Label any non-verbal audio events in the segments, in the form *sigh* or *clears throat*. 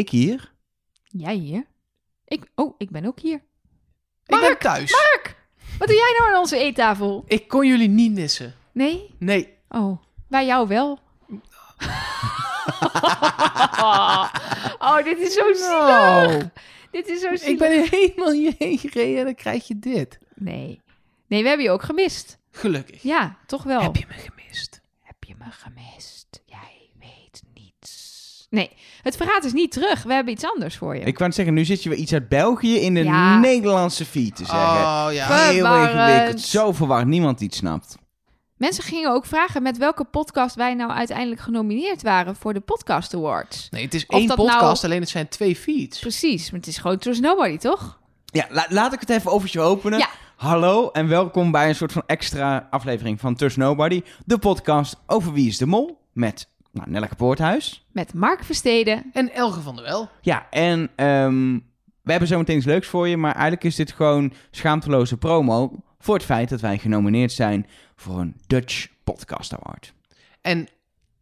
Ik hier? Jij hier? Ik, oh, ik ben ook hier. Ik ben Mark, thuis. Mark, wat doe jij nou aan onze eettafel? Ik kon jullie niet missen. Nee? Nee. Oh, bij jou wel. oh, dit is zo zielig. Nou, Dit is zo zielig. ik ben helemaal hierheen gereden en dan krijg je dit. Nee. Nee, we hebben je ook gemist. Gelukkig. Ja, toch wel. Heb je me gemist? Heb je me gemist? Nee, het verraad is niet terug. We hebben iets anders voor je. Ik wou net zeggen, nu zit je weer iets uit België in de Ja. Nederlandse feed te zeggen. Oh ja. Heel Verwarrend. ingewikkeld, zo verwaard, niemand iets snapt. Mensen gingen ook vragen met welke podcast wij nou uiteindelijk genomineerd waren voor de Podcast Awards. Nee, het is één dat nou- podcast, alleen het zijn twee feeds. Precies, maar het is gewoon Trust Nobody, toch? Ja, la- laat ik het even over je openen. Ja. Hallo en welkom bij een soort van extra aflevering van Trust Nobody. De podcast over Wie is de Mol met nou, Nelleke Poorthuis. Met Mark Versteden. En Elge van der Wel. Ja, en ehm, we hebben zo meteen iets leuks voor je, maar eigenlijk is dit gewoon schaamteloze promo voor het feit dat wij genomineerd zijn voor een Dutch Podcast Award. En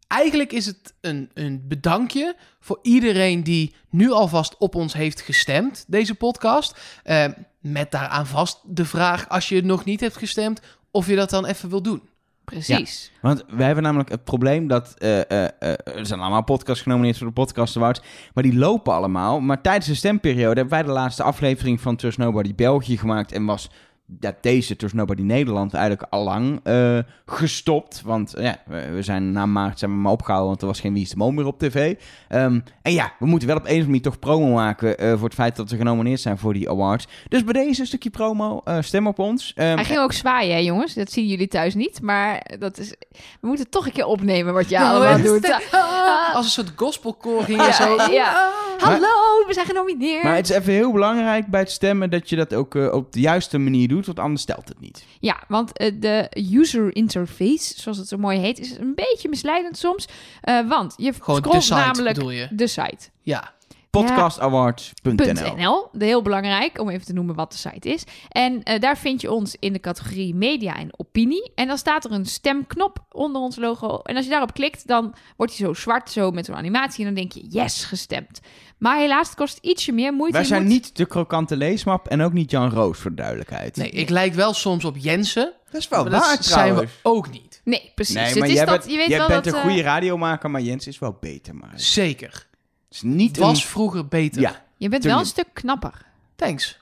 eigenlijk is het een, een bedankje voor iedereen die nu alvast op ons heeft gestemd, deze podcast. Eh, met daaraan vast de vraag, als je het nog niet hebt gestemd, of je dat dan even wil doen. Precies. Want wij hebben namelijk het probleem dat eh, eh, er zijn allemaal podcasts genomineerd voor de Podcast Awards, maar die lopen allemaal. Maar tijdens de stemperiode hebben wij de laatste aflevering van Trust Nobody België gemaakt en was ja, deze Trust Nobody Nederland eigenlijk allang eh gestopt. Want ja, we zijn na maart zijn we maar opgehouden, want er was geen Wie is de Mol meer op tv. Ehm, en ja, we moeten wel op een of andere manier toch promo maken eh, voor het feit dat we genomineerd zijn voor die awards. Dus bij deze stukje promo, eh, stem op ons. Ehm, Hij ging ook zwaaien, hè, jongens. Dat zien jullie thuis niet. Maar dat is... we moeten toch een keer opnemen wat je Ja, allemaal doet. *laughs* Als een soort gospelkoor ging je zo... ja. Hallo, we zijn genomineerd. Maar het is even heel belangrijk bij het stemmen dat je dat ook op de juiste manier doet, want anders stelt het niet. Ja, want eh, de user interface, zoals het zo mooi heet, is een beetje misleidend soms. Eh, want je Gewoon de scrolt site namelijk je? de site. Ja. Podcastawards.nl heel belangrijk om even te noemen wat de site is. En eh, daar vind je ons in de categorie media en opinie. En dan staat er een stemknop onder ons logo. En als je daarop klikt, dan wordt hij zo zwart, zo met zo'n animatie. En dan denk je, yes, gestemd. Maar helaas, het kost ietsje meer moeite. Wij zijn moet- niet de krokante leesmap en ook niet Jan Roos, voor de duidelijkheid. Nee, ik lijk wel soms op Jensen. dat is wel maar dat zijn we ook niet. Nee, precies. Nee, Het maar is jij dat, bent, je weet jij wel bent dat, een eh, goede radiomaker, maar Jens is wel beter. Maar het Zeker. Is niet Was een... vroeger beter. Ja, je bent wel een stuk knapper. Thanks.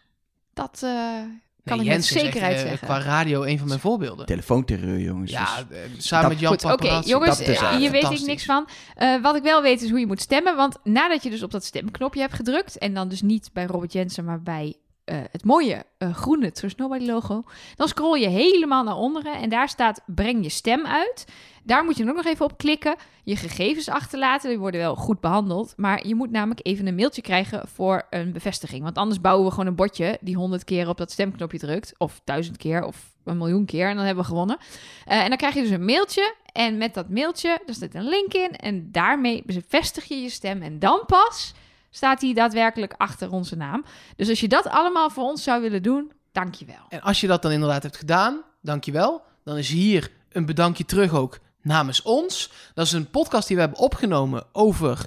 Dat eh, kan Nee, ik met Jensen is echt, zekerheid eh, zeggen. qua radio een van mijn voorbeelden. telefoonterreur, jongens. Ja, Dus- eh, samen dat- met Jan oké, jongens, hier weet ik niks van. Eh, wat ik wel weet is hoe je moet stemmen. Want nadat je dus op dat stemknopje hebt gedrukt... en dan dus niet bij Robert Jensen, maar bij eh, het mooie eh, groene Trust Nobody logo... dan scroll je helemaal naar onderen en daar staat breng je stem uit. Daar moet je ook nog even op klikken. Je gegevens achterlaten, die worden wel goed behandeld. Maar je moet namelijk even een mailtje krijgen voor een bevestiging. Want anders bouwen we gewoon een botje die honderd keer op dat stemknopje drukt. Of duizend keer of een miljoen keer en dan hebben we gewonnen. Eh, en dan krijg je dus een mailtje. En met dat mailtje, daar zit een link in. En daarmee bevestig je je stem. En dan pas staat hij daadwerkelijk achter onze naam. Dus als je dat allemaal voor ons zou willen doen, dankjewel. En als je dat dan inderdaad hebt gedaan, dankjewel. Dan is hier een bedankje terug ook namens ons. Dat is een podcast die we hebben opgenomen over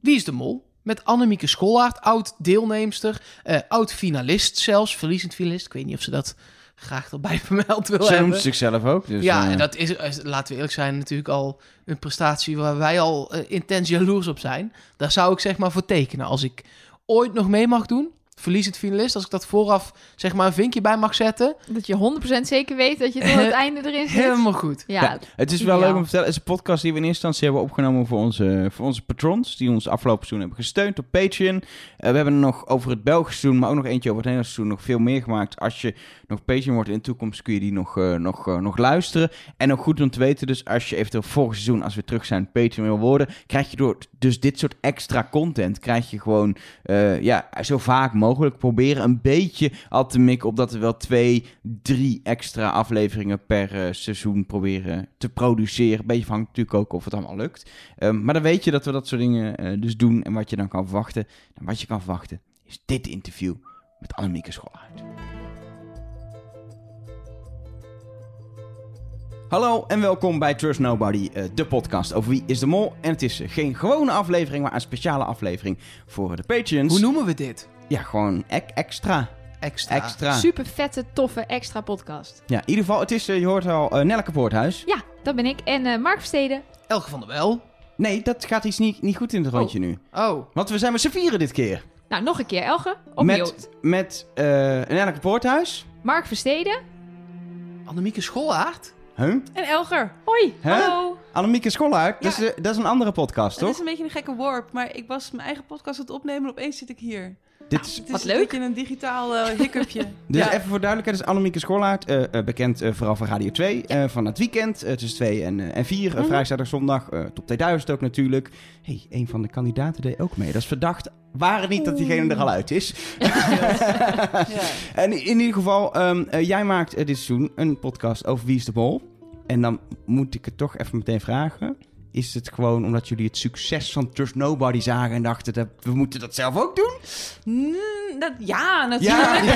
Wie is de Mol? Met Annemieke Schollaert, oud deelnemster, eh, oud finalist zelfs, verliezend finalist. Ik weet niet of ze dat graag erbij vermeld wil Ze hebben. noemt zichzelf ook. Dus, ja, eh, en dat is, eh, laten we eerlijk zijn, natuurlijk al een prestatie waar wij al eh, intens jaloers op zijn. Daar zou ik zeg maar voor tekenen. Als ik ooit nog mee mag doen, verliezend finalist, als ik dat vooraf zeg maar een vinkje bij mag zetten, Dat je 100% zeker weet dat je tot het *laughs* einde erin zit. helemaal goed. Ja, Ja, het is wel leuk om te vertellen. Het is een podcast die we in eerste instantie hebben opgenomen voor onze, voor onze patrons. Die ons afgelopen seizoen hebben gesteund op Patreon. Eh, we hebben er nog over het Belgische seizoen, maar ook nog eentje over het Nederlandse seizoen. Nog veel meer gemaakt. Als je nog Patreon wordt in de toekomst, kun je die nog, eh, nog, eh, nog luisteren. En ook goed om te weten, dus als je eventueel volgend seizoen, als we terug zijn, Patreon wil worden, krijg je door dus dit soort extra content, krijg je gewoon eh, ja, zo vaak mogelijk proberen een beetje al te mikken op dat we wel twee, drie extra afleveringen per eh, seizoen proberen te produceren. Een beetje afhankelijk natuurlijk ook of het allemaal lukt. Ehm, maar dan weet je dat we dat soort dingen eh, dus doen en wat je dan kan verwachten. En wat je kan verwachten is dit interview met Annemieke Schollaert. Hallo en welkom bij Trust Nobody, eh, de podcast over wie is de mol. En het is geen gewone aflevering, maar een speciale aflevering voor de Patreons. Hoe noemen we dit? Ja, gewoon ek- extra. Extra. Extra. Super vette, toffe, extra podcast. Ja, in ieder geval, het is, eh, je hoort al, eh Nelleke Poorthuis. Ja, dat ben ik. En eh, Mark Versteden. Elke van der Wel. Nee, dat gaat iets niet, niet goed in het Oh. rondje nu. Oh. Want we zijn met z'n vieren dit keer. Nou, nog een keer, Elge. Opnieuw. Met, met eh Nelleke Poorthuis. Mark Versteden. Annemieke Scholaert. Huh? En Elger. Hoi. Hè? Hallo. Annemieke Schollaert. Dat, is, dat is een andere podcast, Het toch? is een beetje een gekke warp, maar ik was mijn eigen podcast aan het opnemen en opeens zit ik hier. Dit is, Het is Wat een leuk. beetje een digitaal eh, hiccupje. *laughs* Dus ja. even voor duidelijkheid, is Annemieke Schollaert, eh, eh, bekend vooral van Radio 2, eh, van het weekend, tussen 2 en, eh, en 4, Mhm. vrijdag, zaterdag, zondag, eh, top 2000 ook natuurlijk. hey, een van de kandidaten deed ook mee. Dat is verdacht, waar het niet dat diegene er al uit is. *laughs* Ja. En in ieder geval, ehm, eh, jij maakt dit seizoen een podcast over Wie is de Mol. En dan moet ik het toch even meteen vragen. Is het gewoon omdat jullie het succes van Trust Nobody zagen en dachten, dat, we moeten dat zelf ook doen? Mm, dat, ja, natuurlijk. Ja. *laughs*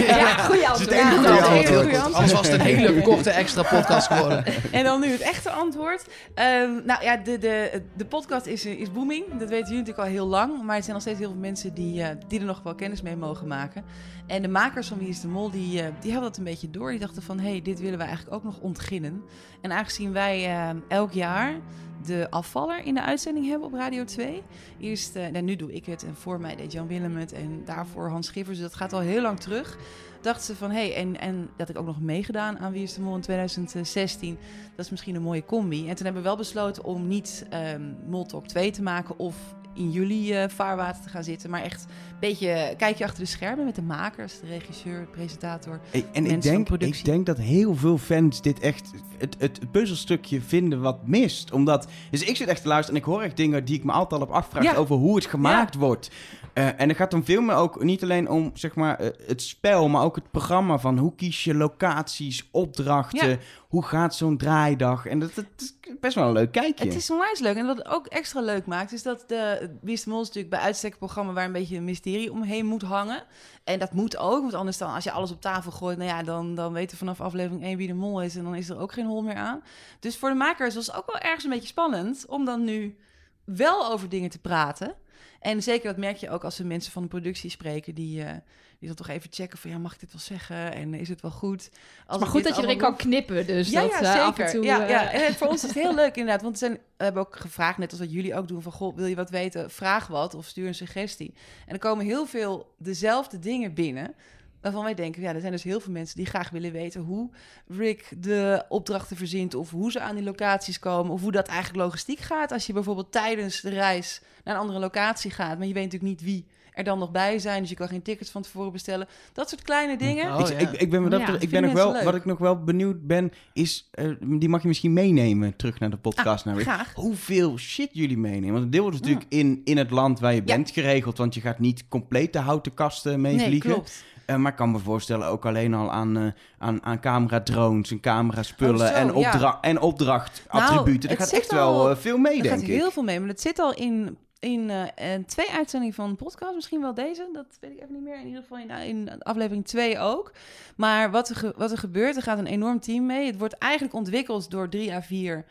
Het antwoord. Ja, goede antwoord. antwoord. Anders was het een hele korte extra podcast geworden. *laughs* En dan nu het echte antwoord. Ehm, nou ja, de, de, de podcast is, is booming. Dat weten jullie natuurlijk al heel lang. Maar er zijn nog steeds heel veel mensen die, eh, die er nog wel kennis mee mogen maken. En de makers van Wie is de Mol, die, eh, die hadden dat een beetje door. Die dachten van, hé, hey, dit willen we eigenlijk ook nog ontginnen. En aangezien wij eh, elk jaar de afvaller in de uitzending hebben op Radio 2. Eerst, eh, nou, nu doe ik het en voor mij deed Jan Willem het en daarvoor Hans Schiffers. Dus dat gaat al heel lang terug. Dachten ze van, hé, hey, en, en dat ik ook nog meegedaan aan Wie is de Mol in 2016. Dat is misschien een mooie combi. En toen hebben we wel besloten om niet ehm Mol Talk 2 te maken of in jullie eh, vaarwater te gaan zitten. Maar echt een beetje kijkje achter de schermen met de makers, de regisseur, de presentator. Ik- En ik denk, ik denk dat heel veel fans dit echt het, het puzzelstukje vinden wat mist. Omdat, dus ik zit echt te luisteren en ik hoor echt dingen die ik me altijd al heb afgevraagd Ja. over hoe het gemaakt wordt. Eh, en het gaat dan veel meer ook niet alleen om zeg maar, eh, het spel, maar ook het programma van hoe kies je locaties, opdrachten, Ja. hoe gaat zo'n draaidag. En dat, dat best wel een leuk kijkje. Het is onwijs leuk. En wat het ook extra leuk maakt, is dat de de Mol is natuurlijk bij uitstek een programma waar een beetje een mysterie omheen moet hangen. En dat moet ook, want anders dan als je alles op tafel gooit, nou ja, dan, dan weten we vanaf aflevering 1 wie de mol is en dan is er ook geen hol meer aan. Dus voor de makers was het ook wel ergens een beetje spannend om dan nu wel over dingen te praten. En zeker dat merk je ook als we mensen van de productie spreken, die, eh, die dan toch even checken van ja, mag ik dit wel zeggen en is het wel goed? Als Maar goed dat je erin kan knippen, dus ja, dat ja, eh, zeker. af en toe... ja, eh, ja. En voor ons is het heel *laughs* leuk inderdaad. Want we, zijn, we hebben ook gevraagd, net als wat jullie ook doen, van... Goh, wil je wat weten? Vraag wat of stuur een suggestie. En er komen heel veel dezelfde dingen binnen... waarvan wij denken, ja, er zijn dus heel veel mensen... die graag willen weten hoe Rick de opdrachten verzint... of hoe ze aan die locaties komen... of hoe dat eigenlijk logistiek gaat... als je bijvoorbeeld tijdens de reis naar een andere locatie gaat... maar je weet natuurlijk niet wie er dan nog bij zijn... dus je kan geen tickets van tevoren bestellen. Dat soort kleine dingen. Oh, ik, ja. ik, ik ben, wat dat Ja, ik ben nog wel, leuk. wat ik nog wel benieuwd ben, is, eh, die mag je misschien meenemen terug naar de podcast. naar. Ah, Graag. hoeveel shit jullie meenemen. Want een deel wordt natuurlijk in, in het land waar je Ja. bent geregeld. Want je gaat niet compleet de houten kasten mee Nee, vliegen. klopt. Eh, maar ik kan me voorstellen ook alleen al aan, eh aan, aan camera-drones en camera-spullen Oh, en, ja. opdra en opdrachtattributen. Nou, er het gaat echt wel veel mee, Er denk gaat ik. heel veel mee, maar het zit al in, in eh, eh, twee uitzendingen van de podcast. Misschien wel deze, dat weet ik even niet meer. In ieder geval in, in aflevering 2 ook. Maar wat er, wat er gebeurt, er gaat een enorm team mee. Het wordt eigenlijk ontwikkeld door drie à vier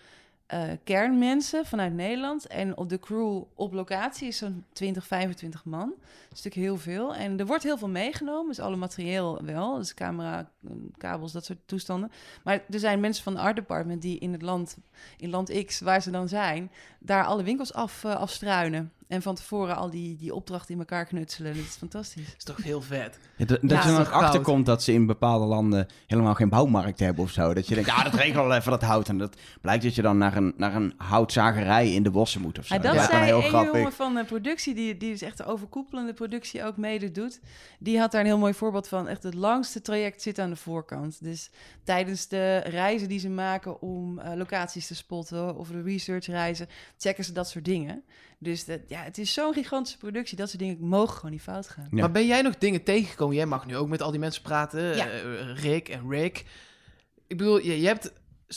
eh, kernmensen vanuit Nederland. En op de crew op locatie is zo'n 20, 25 man. Dat is natuurlijk heel veel. En er wordt heel veel meegenomen, dus alle materieel wel. Dus camera, eh, kabels, dat soort toestanden. Maar er zijn mensen van het art department die in het land, in land X, waar ze dan zijn, daar alle winkels af, eh, afstruinen. En van tevoren al die, die opdrachten in elkaar knutselen. Dat is fantastisch. is toch heel vet. Ja, dat dat Ja, je er nog achter komt dat ze in bepaalde landen helemaal geen bouwmarkt hebben of zo. Dat je denkt, ja, dat regelt wel even dat hout. En dat blijkt dat je dan naar een, naar een houtzagerij in de bossen moet of zo. En dat is dan zei heel een grappig. jongen van de productie, die, die dus echt de overkoepelende productie ook mede doet. Die had daar een heel mooi voorbeeld van. Echt het langste traject zit aan de voorkant. Dus tijdens de reizen die ze maken om eh, locaties te spotten of de researchreizen, checken ze dat soort dingen. Dus dat, ja, het is zo'n gigantische productie. Dat soort dingen mogen gewoon niet fout gaan. Ja. Maar ben jij nog dingen tegengekomen? Jij mag nu ook met al die mensen praten. Ja. eh, Rick en Rick. Ik bedoel, je, je hebt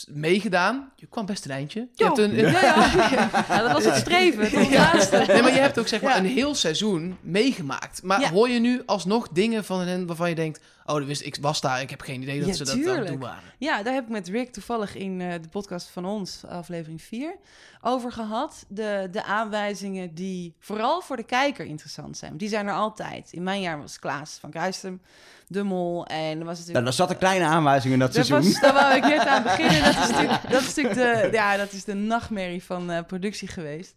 meegedaan. Je kwam best een eindje. Je Ja. hebt een, Ja, ja. *laughs* ja, dat was het streven. tot Ja. laatste. Nee, maar je hebt ook zeg maar Ja. een heel seizoen meegemaakt. Maar Ja. hoor je nu alsnog dingen van hen waarvan je denkt... Oh, wist, ik was daar. Ik heb geen idee dat Ja, ze dat aan doen waren. Ja, daar heb ik met Rick toevallig in eh, de podcast van ons, aflevering 4, over gehad. De, de aanwijzingen die vooral voor de kijker interessant zijn. Die zijn er altijd. In mijn jaar was Klaas van Kruistem de mol. En dan was het Nou, natuurlijk... daar zat een kleine aanwijzing in dat Dat seizoen. was, daar wou ik net aan *laughs* beginnen. Dat is natuurlijk, dat is natuurlijk de, ja, dat is de nachtmerrie van eh, productie geweest.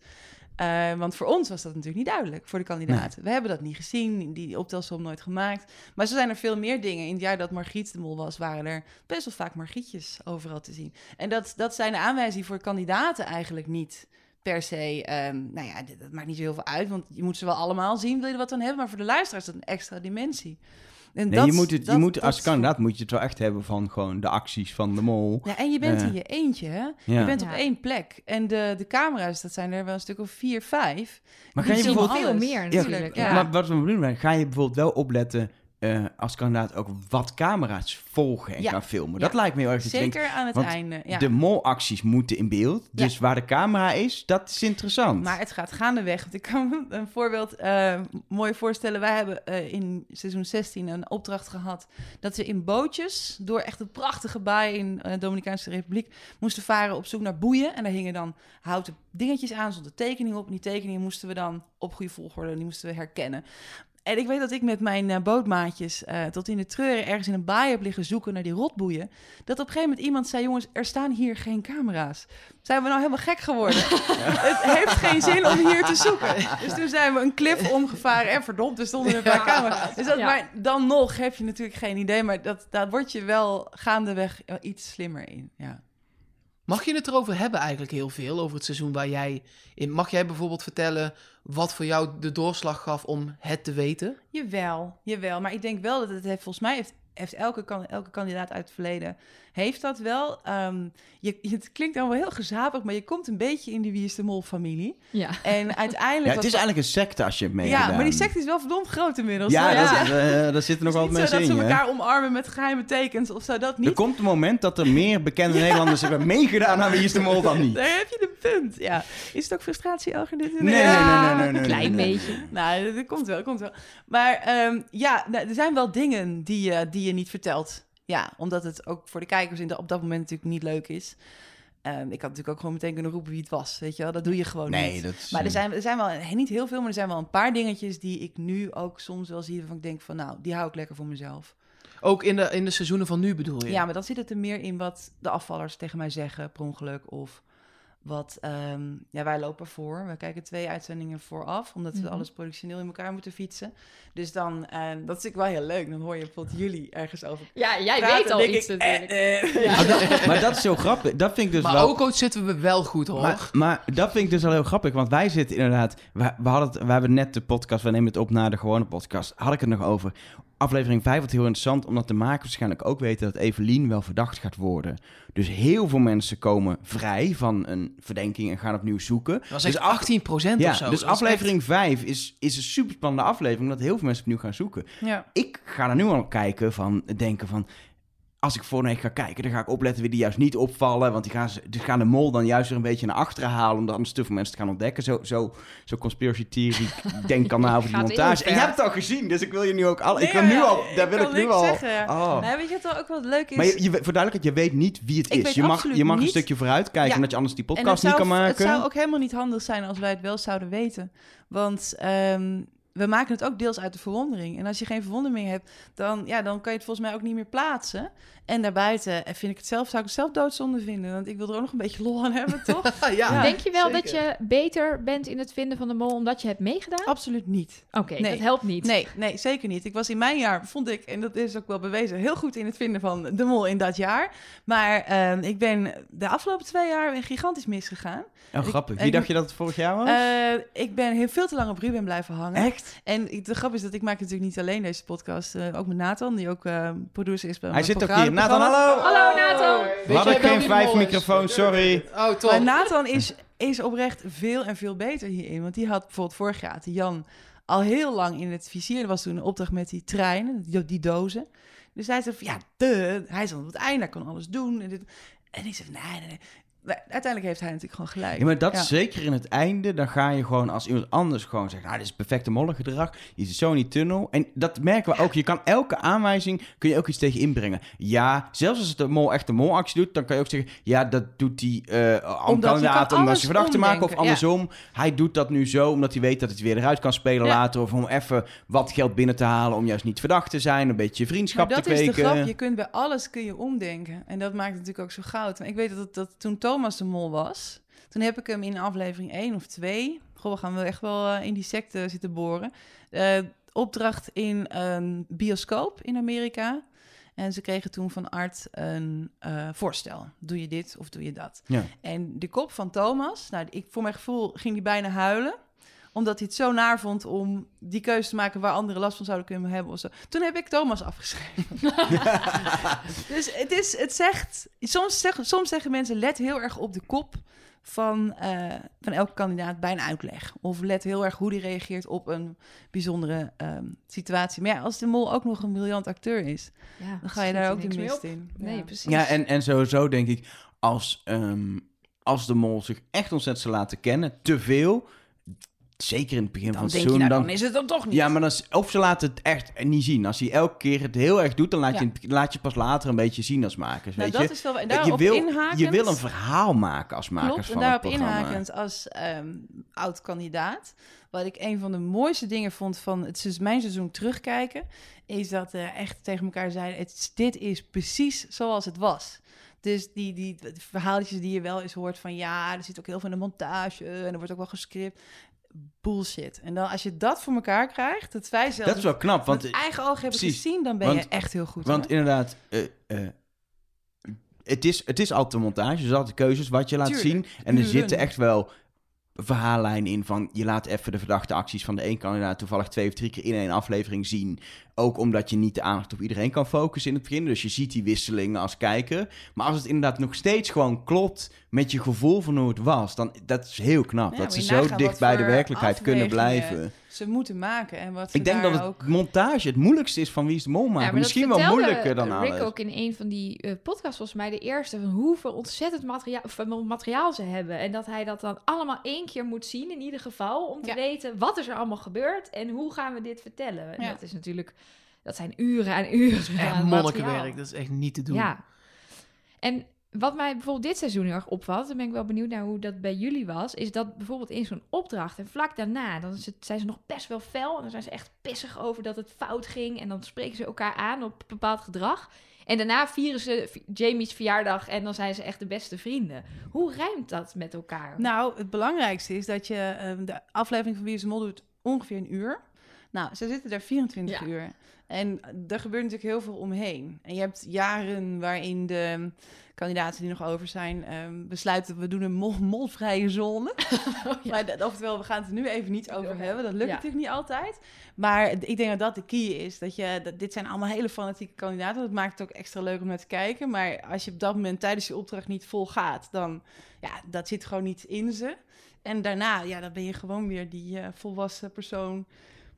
Eh, want voor ons was dat natuurlijk niet duidelijk, voor de kandidaten. We hebben dat niet gezien, die optelsom nooit gemaakt. Maar zo zijn er veel meer dingen. In het jaar dat Margriet de mol was, waren er best wel vaak Margrietjes overal te zien. En dat, dat zijn de aanwijzingen voor kandidaten eigenlijk niet per se. ehm, nou ja, dat maakt niet zo heel veel uit, want je moet ze wel allemaal zien, wil je er wat aan hebben. Maar voor de luisteraar is dat een extra dimensie. En Nee, dat- je moet het, je moet, als kandidaat moet je het wel echt hebben van gewoon de acties van de mol. Ja, en je bent Eh. in je eentje, hè? Ja. Je bent Ja. op één plek. En de, de camera's, dat zijn er wel een stuk of vier, vijf. Maar ga je zien bijvoorbeeld... veel meer Ja, natuurlijk. ja. Maar wat we bedoelen, ga je bijvoorbeeld wel opletten eh, als kandidaat ook wat camera's volgen en Ja. gaan filmen. Ja. Dat lijkt me heel erg Zeker aan het einde. Ja. de molacties moeten in beeld. Dus waar de camera is, dat is interessant. Maar het gaat gaandeweg. Want ik kan een voorbeeld eh, mooi voorstellen. Wij hebben eh, in seizoen 16 een opdracht gehad... dat we in bootjes door echt een prachtige baai in de Dominicaanse Republiek... moesten varen op zoek naar boeien. En daar hingen dan houten dingetjes aan, zonder tekening op. En die tekeningen moesten we dan op goede volgorde... die moesten we herkennen. En ik weet dat ik met mijn eh, bootmaatjes eh, tot in de treuren ergens in een baai heb liggen zoeken naar die rotboeien. Dat op een gegeven moment iemand zei: Jongens, er staan hier geen camera's. Zijn we nou helemaal gek geworden? *laughs* Het heeft geen zin om hier te zoeken. Dus toen zijn we een klif omgevaren en verdomd, er stonden er een paar camera's. Dus dat, Ja. Maar dan nog heb je natuurlijk geen idee, maar dat, daar word je wel gaandeweg wel iets slimmer in. Ja. Mag je het erover hebben eigenlijk heel veel, over het seizoen waar jij in... Mag jij bijvoorbeeld vertellen wat voor jou de doorslag gaf om het te weten? Jawel, jawel. Maar ik denk wel dat het heeft, volgens mij heeft, heeft elke, kan, elke kandidaat uit het verleden, heeft dat wel. Ehm, je, *laughs* het klinkt dan wel heel gezapig, maar je komt een beetje in de Wie is de Mol familie. Ja. En *laughs* uiteindelijk... ja, het is dat- eigenlijk een secte als je hebt Ja, meegedaan. maar die sect is wel verdomd groot inmiddels. Ja, hoor. dat, Het eh, daar zitten *laughs* nog wel wat niet zo mensen dat in. ze hè? elkaar omarmen met geheime tekens of zo, dat Er niet. komt een moment dat er meer bekende Nederlanders hebben meegedaan aan Wie is de Mol dan niet. Daar heb je de punt, ja. Is het ook frustratie, Elger? Dit? Nee, nee, nee, Ja, nee, nee, nee, Een klein nee. beetje. Nou, dat, dat komt wel, dat komt wel. Maar ehm, ja, nou, er zijn wel dingen die, je die je niet vertelt. Ja, omdat het ook voor de kijkers in de, op dat moment natuurlijk niet leuk is. Ehm, ik had natuurlijk ook gewoon meteen kunnen roepen wie het was, weet je wel. Dat doe je gewoon Nee, niet. dat is... Maar er zijn, er zijn wel, niet heel veel, maar er zijn wel een paar dingetjes die ik nu ook soms wel zie. Waarvan ik denk van, nou, die hou ik lekker voor mezelf. Ook in de, in de seizoenen van nu bedoel je? Ja, maar dan zit het er meer in wat de afvallers tegen mij zeggen, per ongeluk. Of wat, ehm, ja, wij lopen voor. We kijken twee uitzendingen vooraf, omdat we Mhm. alles productioneel in elkaar moeten fietsen. Dus dan, eh, dat is natuurlijk wel heel leuk. Dan hoor je bijvoorbeeld jullie ergens over Ja, jij praten, weet al iets ik, natuurlijk. eh, eh, Ja. Maar dat, maar dat is zo grappig. Dat vind ik dus maar wel... ook zitten we wel goed hoor. Maar, maar dat vind ik dus wel heel grappig, want wij zitten inderdaad... We, we, hadden het, we hebben net de podcast, we nemen het op na de gewone podcast, had ik het nog over. Aflevering 5 wordt heel interessant, omdat de makers waarschijnlijk ook weten dat Evelien wel verdacht gaat worden. Dus heel veel mensen komen vrij van een verdenking en gaan opnieuw zoeken. dat was dus echt af- 18 procent Ja, of zo. dus Dat aflevering 5 is, is een super spannende aflevering, omdat heel veel mensen opnieuw gaan zoeken. ja. Ik ga er nu al kijken van, denken van... Als ik voor ga kijken, dan ga ik opletten wie die juist niet opvallen. Want die gaan, ze- die gaan de mol dan juist weer een beetje naar achteren halen... om dan anders te veel mensen te gaan ontdekken. Zo, zo, zo conspiracy theory denk kan *laughs* na over die montage. En je ver. hebt het al gezien, dus ik wil je nu ook al... ik Nee, maar nu al... Daar wil kan ik nu al... Zeggen, ja. Oh. Nee, weet je wat ook wel leuk is? Maar je, je, voor duidelijkheid, je weet niet wie het Ik is. weet Je mag, je mag een stukje vooruit kijken... Ja. omdat je anders die podcast niet zou, kan maken. Het zou ook helemaal niet handig zijn als wij het wel zouden weten. Want ehm, we maken het ook deels uit de verwondering. En als je geen verwondering hebt, dan, ja, dan kan je het volgens mij ook niet meer plaatsen. En daarbuiten vind ik het zelf, zou ik het zelf doodzonde vinden. Want ik wil er ook nog een beetje lol aan hebben, toch? *laughs* ja, Ja. Denk je wel zeker. dat je beter bent in het vinden van de mol omdat je hebt meegedaan? Absoluut niet. Oké, Nee. dat helpt niet. Nee, nee, zeker niet. Ik was in mijn jaar, vond ik, en dat is ook wel bewezen, heel goed in het vinden van de mol in dat jaar. Maar ehm, ik ben de afgelopen twee jaar gigantisch misgegaan. Oh, grappig. ik- Wie dacht je dat het vorig jaar was? Eh, ik ben heel veel te lang op Ruben blijven hangen. Echt? En de grap is dat ik maak natuurlijk niet alleen deze podcast, eh, ook met Nathan, die ook eh, producer is bij Hij mijn zit ook programma- hier. Nathan, hallo! Hallo Nathan! We hadden geen vijf microfoons, sorry. Oh, top. Maar Nathan is, is oprecht veel en veel beter hierin. Want die had bijvoorbeeld vorig jaar, Jan, al heel lang in het vizier. Er was toen een opdracht met die treinen, die, die dozen. Dus hij zei van, ja, de, hij is aan het einde, hij kan alles doen. En, dit. en ik zei van, nee, nee, nee. Uiteindelijk heeft hij natuurlijk gewoon gelijk. Ja, maar dat Ja. zeker in het einde, dan ga je gewoon als iemand anders gewoon zeggen, nou, dit is perfecte mollengedrag, je zit zo in die tunnel. En dat merken we ook, je kan elke aanwijzing, kun je ook iets tegen inbrengen. Ja, zelfs als het de mol echt een molactie doet, dan kan je ook zeggen, ja, dat doet hij uh, om Omdat je kandidaat alles je verdacht te maken, of ja. andersom. Hij doet dat nu zo, omdat hij weet dat het weer eruit kan spelen Ja. later, of om even wat geld binnen te halen, om juist niet verdacht te zijn, een beetje vriendschap Maar dat te is kweken. de grap. Je kunt bij alles kun je omdenken. En dat maakt het natuurlijk ook zo goud. Ik weet dat, dat toen Thomas de Mol was... toen heb ik hem in aflevering 1 of 2... Goh, we gaan wel echt wel eh, in die secte zitten boren. Eh, opdracht in een bioscoop in Amerika. En ze kregen toen van Art een eh, voorstel. Doe je dit of doe je dat? Ja. En de kop van Thomas... Nou, ik, voor mijn gevoel ging hij bijna huilen omdat hij het zo naar vond om die keuze te maken waar anderen last van zouden kunnen hebben of zo. Toen heb ik Thomas afgeschreven. *laughs* dus het, is, het zegt, soms, zeggen soms zeggen mensen, let heel erg op de kop van, eh, van elke kandidaat bij een uitleg. Of let heel erg hoe die reageert op een bijzondere ehm, situatie. Maar ja, als de mol ook nog een briljant acteur is, Ja, dan ga je schiet daar ook de mist in. Nee, Ja. precies. Ja, en, en sowieso denk ik, als, ehm, als de mol zich echt ontzettend laten kennen, te veel, zeker in het begin Dan van het denk je, seizoen, nou, dan, dan is het dan toch niet. Ja, maar dan, of ze laten het echt niet zien. Als hij elke keer het heel erg doet, dan laat, Ja. je, laat je pas later een beetje zien als makers. nou, weet dat je? is wel... En je, wil, inhakend, je wil een verhaal maken als makers Klopt, en van het daarop inhakend als ehm, oud-kandidaat. Wat ik een van de mooiste dingen vond van het seizoen- mijn seizoen terugkijken... is dat eh echt tegen elkaar zeiden... Het, dit is precies zoals het was. Dus die, die, die verhaaltjes die je wel eens hoort van... ja, er zit ook heel veel in de montage en er wordt ook wel gescript. Bullshit. En dan als je dat voor elkaar krijgt... dat wij zelf Dat is wel knap, want, met eigen ogen hebben gezien... dan ben Want- je echt heel goed. want hoor. inderdaad... eh, eh, het is, het is altijd de montage, dus altijd keuzes wat je laat Tuurlijk, zien. En er uren. zitten echt wel verhaallijnen in van... je laat even de verdachte acties van de één kandidaat... toevallig twee of drie keer in één aflevering zien. Ook omdat je niet de aandacht op iedereen kan focussen in het begin. Dus je ziet die wisselingen als kijker. Maar als het inderdaad nog steeds gewoon klopt... met je gevoel van hoe het was... dan dat is heel knap. Ja, dat ze zo dicht bij de werkelijkheid kunnen blijven. Ze moeten maken en wat ze Ik denk dat het ook... montage het moeilijkste is van Wie is de Mol maken. Ja, Misschien wel moeilijker dan Rick alles. ook in een van die eh, podcasts, volgens mij de eerste, van hoeveel ontzettend materiaal, eh, materiaal ze hebben. En dat hij dat dan allemaal één keer moet zien, in ieder geval, om te Ja. weten wat is er allemaal gebeurd en hoe gaan we dit vertellen. En Ja. dat is natuurlijk, dat zijn uren en uren Echt monnikenwerk, dat is echt niet te doen. Ja. En wat mij bijvoorbeeld dit seizoen heel erg opvalt, en ben ik wel benieuwd naar hoe dat bij jullie was, is dat bijvoorbeeld in zo'n opdracht en vlak daarna, dan zijn ze nog best wel fel en dan zijn ze echt pissig over dat het fout ging en dan spreken ze elkaar aan op bepaald gedrag. En daarna vieren ze Jamie's verjaardag en dan zijn ze echt de beste vrienden. Hoe rijmt dat met elkaar? Nou, het belangrijkste is dat je ehm, de aflevering van Wie is Mol doet ongeveer een uur. Nou, ze zitten daar 24 Ja. uur. En er gebeurt natuurlijk heel veel omheen. En je hebt jaren waarin de kandidaten die nog over zijn ehm, besluiten... we doen een mol molvrije zone. *laughs* Maar dat, oftewel, we gaan het er nu even niet over hebben. Dat lukt Ja. natuurlijk niet altijd. Maar ik denk dat dat de key is. Dat je, dat, dit zijn allemaal hele fanatieke kandidaten. Dat maakt het ook extra leuk om naar te kijken. Maar als je op dat moment tijdens je opdracht niet vol gaat... dan ja, dat zit gewoon niet in ze. En daarna, ja, dan ben je gewoon weer die eh, volwassen persoon...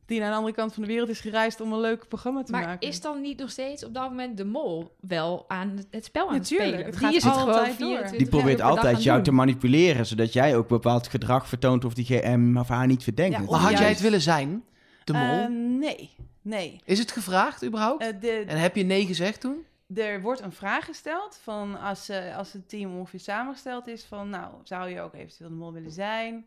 die naar de andere kant van de wereld is gereisd om een leuk programma te maar maken. is dan niet nog steeds op dat moment de mol wel aan het- spel aan Natuurlijk, het spelen? het Die gaat is het altijd gewoon door. 24 Die probeert altijd jou doen. te manipuleren, zodat jij ook bepaald gedrag vertoont of die hem of haar niet verdenkt. Ja, Maar had jij het willen zijn, de mol? Eh, nee, nee. is het gevraagd überhaupt? Eh, de, en heb je nee gezegd toen? er wordt een vraag gesteld van als, eh, als het team ongeveer samengesteld is van nou, zou je ook eventueel de mol willen zijn?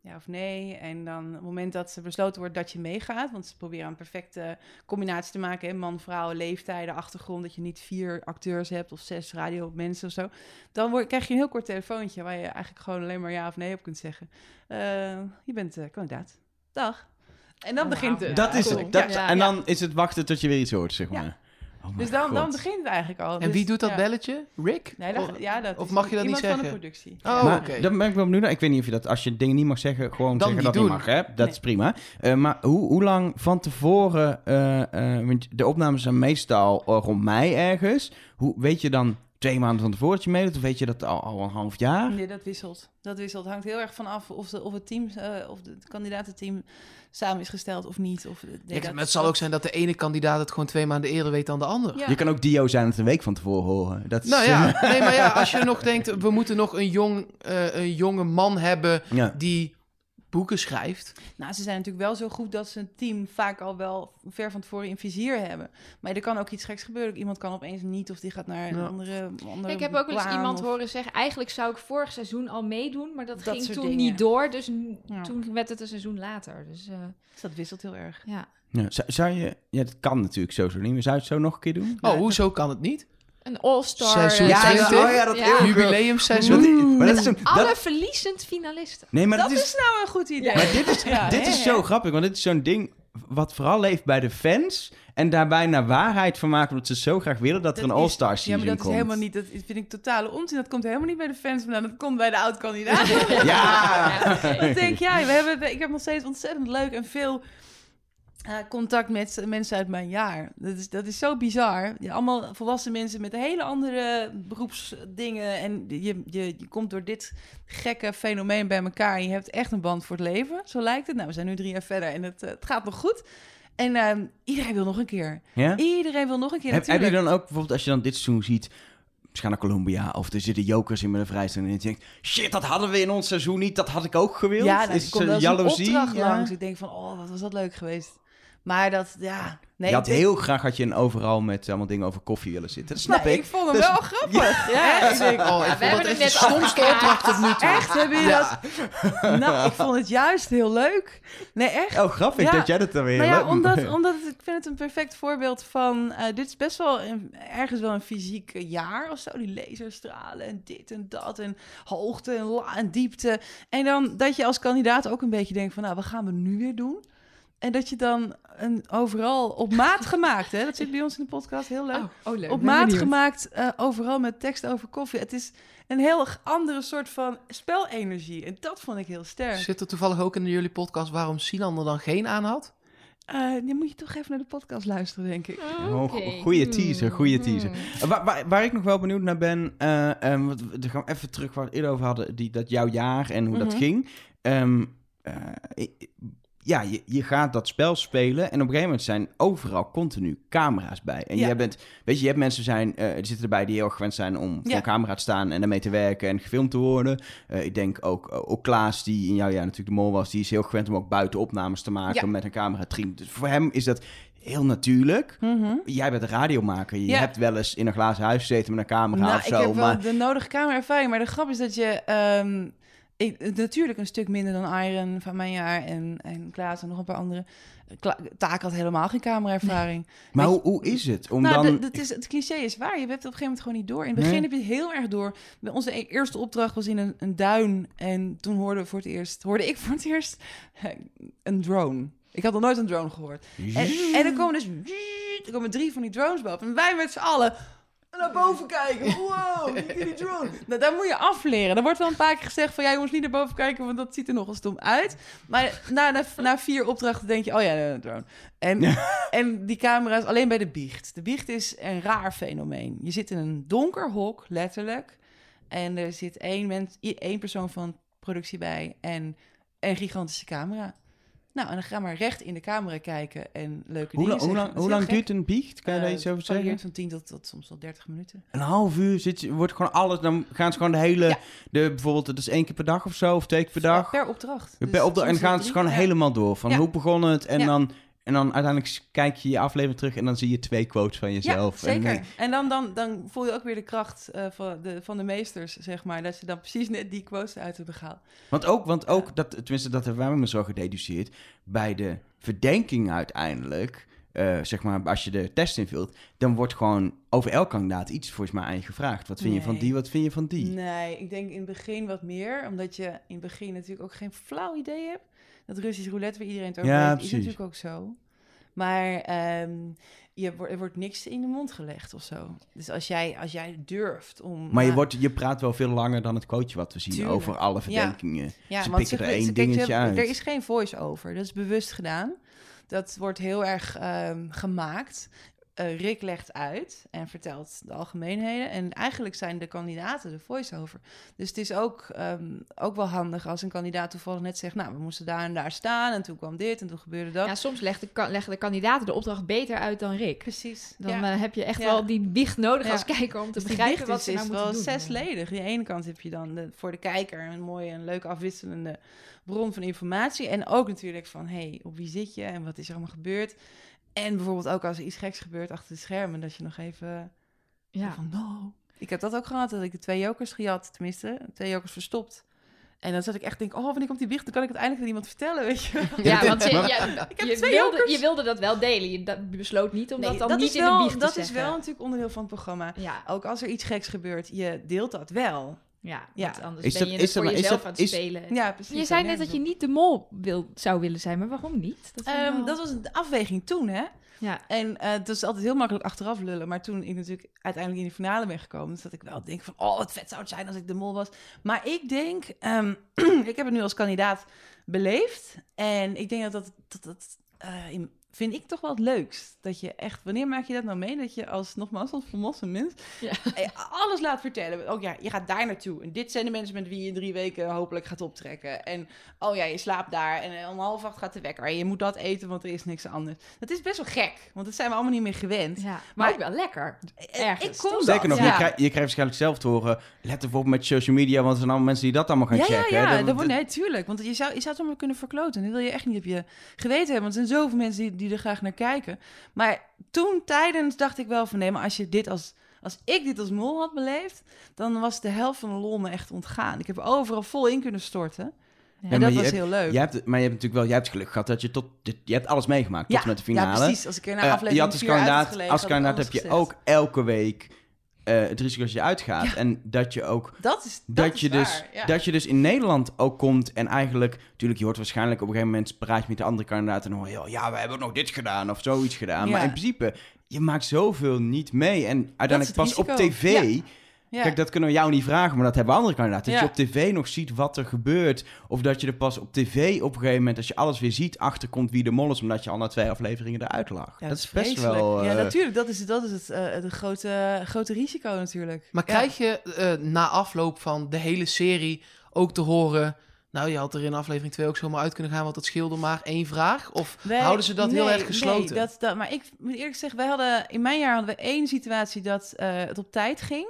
Ja of nee? En dan op het moment dat ze besloten wordt dat je meegaat, want ze proberen een perfecte combinatie te maken, hè, man, vrouw, leeftijden, achtergrond, dat je niet vier acteurs hebt of zes radio mensen of zo, dan word, krijg je een heel kort telefoontje waar je eigenlijk gewoon alleen maar ja of nee op kunt zeggen. Eh, je bent eh, kandidaat. Dag. En dan Oh, begint het. Dat is cool. het. Dat, Ja. en dan is het wachten tot je weer iets hoort, zeg Ja. maar. Oh Dus dan, dan begint het eigenlijk al. En Dus, wie doet dat ja. belletje? Rick? Nee, dat, Of- ja, dat of mag je dat niet iemand van de zeggen? productie. Oh, oké. dan ben ik wel benieuwd naar. Ik weet niet of je dat, als je dingen niet mag zeggen, gewoon Dan zeggen niet dat niet doen. mag. Hè? Dat Nee. is prima. Eh, maar hoe, hoe lang van tevoren, eh, eh, want de opnames zijn meestal rond mei ergens. Hoe weet je dan twee maanden van tevoren dat je meedoet? Of weet je dat al, al een half jaar? Nee, dat wisselt. Dat wisselt. Hangt heel erg vanaf of, de, of het team, eh, of de, het kandidatenteam samen is gesteld of niet. Of, nee, Ja, dat- maar het zal ook zijn dat de ene kandidaat het gewoon twee maanden eerder weet dan de ander. Ja. Je kan ook Dio zijn het een week van tevoren horen. Dat is, Nou ja, nee, maar ja, *laughs* als je nog denkt, we moeten nog een, jong, eh, een jonge man hebben ja. die boeken schrijft. Nou, ze zijn natuurlijk wel zo goed dat ze een team vaak al wel ver van tevoren in vizier hebben. Maar er kan ook iets geks gebeuren. Iemand kan opeens niet of die gaat naar een Ja. andere, andere Ik heb ook wel eens iemand of- horen zeggen... eigenlijk zou ik vorig seizoen al meedoen... maar dat, Dat ging toen dingen. niet door. Dus Ja. toen werd het een seizoen later. Dus eh, Dus dat wisselt heel erg. ja. Ja, zou, zou je... Ja, dat kan natuurlijk sowieso niet. Maar zou je het zo nog een keer doen? Oh, hoezo kan het niet? Een all-star... Seizoen eh, Ja, seizoen. ja, oh ja, dat Ja. Jubileumseizoen. Dat- maar dat is een, Alle dat- verliezend finalisten. nee, maar Dat dat is is... nou een goed idee. Maar dit is, Ja, dit is zo grappig, want dit is zo'n ding wat vooral leeft bij de fans. En daarbij naar waarheid van maken, omdat ze zo graag willen dat, er een Dat is- All-Star Ja, season maar dat is komt. helemaal niet. Dat vind ik totale onzin. Dat komt helemaal niet bij de fans vandaan. Dat komt bij de oud-kandidaten. Ja! *laughs* oké. Ik denk, ja, we hebben, ik heb nog steeds ontzettend leuk en veel contact met mensen uit mijn jaar. Dat is, dat is zo bizar. Ja, allemaal volwassen mensen met hele andere beroepsdingen. En je, je, je komt door dit gekke fenomeen bij elkaar. En je hebt echt een band voor het leven. Zo lijkt het. Nou, we zijn nu drie jaar verder en het, eh, het gaat nog goed. En ehm, iedereen wil nog een keer. ja? Iedereen wil nog een keer. Heb, heb je dan ook bijvoorbeeld, als je dan dit seizoen ziet... Gaan naar Colombia of er zitten jokers in met een vrijstelling. En je denkt, shit, dat hadden we in ons seizoen niet. Dat had ik ook gewild. Ja, nou, is komt eh, wel jaloezie? opdracht Ja. langs. Ik denk van, oh, wat was dat leuk geweest. Maar dat, ja... Nee, je had ik denk- heel graag had je een overal met allemaal dingen over koffie willen zitten. Dat snap Nee, ik. ik vond hem Dus- wel grappig. *laughs* Ja, ik denk, Oh, ik we vond hebben dat het echt net de stomste afgekaart. opdracht tot nu toe. echt, hebben jullie Ja. dat... Nou, ik vond het juist heel leuk. Nee, echt. Oh, grappig Ja. dat jij dat dan weer... Nou ja, omdat, *laughs* omdat het, ik vind het een perfect voorbeeld van... eh, dit is best wel een, ergens wel een fysiek jaar of zo. Die laserstralen en dit en dat en hoogte en, la en diepte. En dan dat je als kandidaat ook een beetje denkt van... nou, wat gaan we nu weer doen? En dat je dan een, overal op maat *laughs* gemaakt, hè? Dat zit bij ons in de podcast, heel leuk. Oh, oh, leuk. op maat benieuwd. gemaakt, eh, overal met tekst over koffie. Het is een heel andere soort van spelenergie. En dat vond ik heel sterk. Zit er toevallig ook in jullie podcast waarom Sinan er dan geen aan had? Eh dan moet je toch even naar de podcast luisteren, denk ik. Oh, goeie teaser, goeie Hmm. teaser. Waar, waar, waar ik nog wel benieuwd naar ben, eh ehm, wat we dan gaan even terug waar we het eerder over hadden, die, dat jouw jaar en hoe dat Mhm. ging. Ehm, eh, ja, je, je gaat dat spel spelen en op een gegeven moment zijn overal continu camera's bij. En Ja. jij bent, weet je, je hebt mensen zijn, eh, die zitten erbij die heel erg gewend zijn om voor Ja. een camera te staan en daarmee te werken en gefilmd te worden. Eh, ik denk ook, ook Klaas, die in jouw jaar natuurlijk de mol was, die is heel gewend om ook buiten opnames te maken Ja. met een camera. Dus voor hem is dat heel natuurlijk. Mhm. Jij bent een radiomaker. Je Ja. hebt wel eens in een glazen huis gezeten met een camera Nou, of ik zo. heb wel maar de nodige cameraervaring. Maar de grap is dat je... ehm, ik, natuurlijk een stuk minder dan Iron van mijn jaar en, en Klaas en nog een paar andere. Kla Taak had helemaal geen cameraervaring. maar weet hoe, hoe is het? Om nou, dan... dat is, het cliché is waar. Je hebt het op een gegeven moment gewoon niet door. In het begin Nee. heb je het heel erg door. Onze e- eerste opdracht was in een, een duin. En toen hoorden we voor het eerst, hoorde ik voor het eerst een drone. Ik had nog nooit een drone gehoord. En, en er komen dus er komen drie van die drones boven. En wij met z'n allen naar boven kijken. Wow, *laughs* kijk die drone. Nou, daar moet je afleren. Er wordt wel een paar keer gezegd van... ja jongens, niet naar boven kijken, want dat ziet er nogal stom uit. Maar na, na, na vier opdrachten denk je... oh ja, een drone. En, en die camera's alleen bij de biecht. De biecht is een raar fenomeen. Je zit in een donker hok, letterlijk. En er zit één, mens, één persoon van productie bij... en een gigantische camera. Nou, en dan ga maar recht in de camera kijken en leuke hoe, dingen hoe, lang, hoe lang duurt een biecht? Kan je daar Eh, iets over het zeggen? varieert van 10 tot, tot soms wel 30 minuten. Een half uur zit, je- wordt gewoon alles... Dan gaan ze gewoon de hele... Ja. De, bijvoorbeeld, het is één keer per dag of zo, of twee keer per dag. Per opdracht. per Dus opdracht, en dan gaan ze gewoon Ja. helemaal door. Van hoe begon het? En, dan, en dan uiteindelijk kijk je je aflevering terug... en dan zie je twee quotes van jezelf. Ja, zeker. En, En, eh, dan, dan, dan voel je ook weer de kracht eh, van, de, van de meesters, zeg maar. Dat ze dan precies net die quotes uit hebben gehaald. Want ook, want ook dat, tenminste, dat hebben wij me zo gededuceerd. Bij de verdenking uiteindelijk, eh, zeg maar, als je de test invult, dan wordt gewoon over elk kandidaat iets volgens mij aan je gevraagd. Wat vind je van die, wat vind je van die? Nee, ik denk in het begin wat meer. Omdat je in het begin natuurlijk ook geen flauw idee hebt. Dat Russisch roulette waar iedereen het over Ja, heeft, is natuurlijk ook zo. Maar ehm, je, wo- er wordt niks in de mond gelegd of zo. Dus als jij, als jij durft om... Maar je, wordt, je praat wel veel langer dan het quoteje wat we zien Tuurlijk. over alle verdenkingen. Ja, Ze want pikken er één ze- kijk, ze dingetje uit. Er is geen voice-over. Dat is bewust gedaan. Dat wordt heel erg ehm, gemaakt. Eh, Rick legt uit en vertelt de algemeenheden. En eigenlijk zijn de kandidaten de voice-over. Dus het is ook, ehm, ook wel handig als een kandidaat toevallig net zegt... nou, we moesten daar en daar staan en toen kwam dit en toen gebeurde dat. Ja, soms legt de, leggen de kandidaten de opdracht beter uit dan Rick. Precies. Dan ja. eh, heb je echt Ja. wel die biecht nodig Ja. als kijker om te Dus begrijpen dicht wat is, ze nou is moeten wel doen. zesledig. Die ene kant heb je dan de, voor de kijker een mooie en leuke afwisselende bron van informatie. En ook natuurlijk van, hé, hey, op wie zit je en wat is er allemaal gebeurd? En bijvoorbeeld ook als er iets geks gebeurt achter de schermen, dat je nog even Ja. van, no. Ik heb dat ook gehad, dat ik de twee jokers gejat, tenminste, twee jokers verstopt. En dan zat ik echt denk, oh, wanneer komt die biecht? Dan kan ik het eindelijk aan iemand vertellen, weet je. Ja, *laughs* dat- want je, ja, Ik heb je, twee wilde, jokers. je wilde dat wel delen. Je besloot niet om Nee, dat dan dat niet in de biecht Dat te is wel natuurlijk onderdeel van het programma. Ja, Ook als er iets geks gebeurt, je deelt dat wel. Ja, Ja. anders Is ben dat- je is het dat voor is jezelf dat- aan het is- spelen. Ja, precies. je zei net dat je niet de mol wil, zou willen zijn, maar waarom niet? Dat, Ehm, wel- dat was een afweging toen, hè? ja. En eh het is altijd heel makkelijk achteraf lullen. Maar toen ik natuurlijk uiteindelijk in de finale ben gekomen... dus dat ik wel denk van... oh, wat vet zou het zijn als ik de mol was. Maar ik denk... ehm, *clears throat* ik heb het nu als kandidaat beleefd. En ik denk dat dat... dat, dat eh, in- vind ik toch wel het leukst. Dat je echt... Wanneer maak je dat nou mee? Dat je als, nogmaals, als volwassen mens... Ja. eh, alles laat vertellen. Ook ja, je gaat daar naartoe. En dit zijn de mensen met wie je in drie weken hopelijk gaat optrekken. En oh ja, je slaapt daar. En eh, om half acht gaat de wekker. En je moet dat eten, want er is niks anders. Dat is best wel gek. Want dat zijn we allemaal niet meer gewend. ja, maar, Maar- ook wel lekker. Eh, Ergens, ik kom? Zeker nog, ja. je, krijgt, je krijgt waarschijnlijk zelf te horen... let erop met social media, want er zijn allemaal mensen die dat allemaal gaan Ja, checken. ja, ja, Dat- dat wordt, nee, tuurlijk. Want je zou, je zou het allemaal kunnen verkloten. Dat wil je echt niet op je geweten hebben. Want er zijn zoveel mensen die, die er graag naar kijken. Maar toen, tijdens, dacht ik wel van... nee, maar als je dit als... Als ik dit als mol had beleefd, dan was de helft van de lol me echt ontgaan. Ik heb overal vol in kunnen storten. Ja. En dat was hebt- heel leuk. Je hebt, maar je hebt natuurlijk wel, je hebt geluk gehad dat je tot, dit- je hebt alles meegemaakt tot en met de finale. Ja, precies. Als ik er naar Eh, aflevering je had als uit had kandidaat, als kandidaat heb je ook elke week eh, het risico dat je uitgaat. En dat je ook Dat is dat, dat, is je dus, waar, ja. dat je dus in Nederland ook komt en eigenlijk, natuurlijk, je hoort waarschijnlijk op een gegeven moment praat je met de andere kandidaten en hoor je, oh, ja, we hebben ook nog dit gedaan of zoiets gedaan. Maar in principe, je maakt zoveel niet mee en uiteindelijk pas op tv. Ja. Kijk, dat kunnen we jou niet vragen, maar dat hebben andere kandidaten. Dat Ja. je op tv nog ziet wat er gebeurt. Of dat je er pas op tv op een gegeven moment, als je alles weer ziet, achterkomt wie de mol is, omdat je al na twee afleveringen eruit lag. Ja, dat is best vreselijk. wel... Ja, eh, natuurlijk. Dat is, dat is het, eh, het grote, grote risico natuurlijk. Maar Ja. krijg je eh, na afloop van de hele serie ook te horen... Nou, je had er in aflevering 2 ook zomaar uit kunnen gaan, want dat scheelde maar één vraag. Of Wij- houden ze dat heel erg gesloten? Nee, dat, dat, maar ik moet eerlijk zeggen, wij hadden, in mijn jaar hadden we één situatie dat eh, het op tijd ging.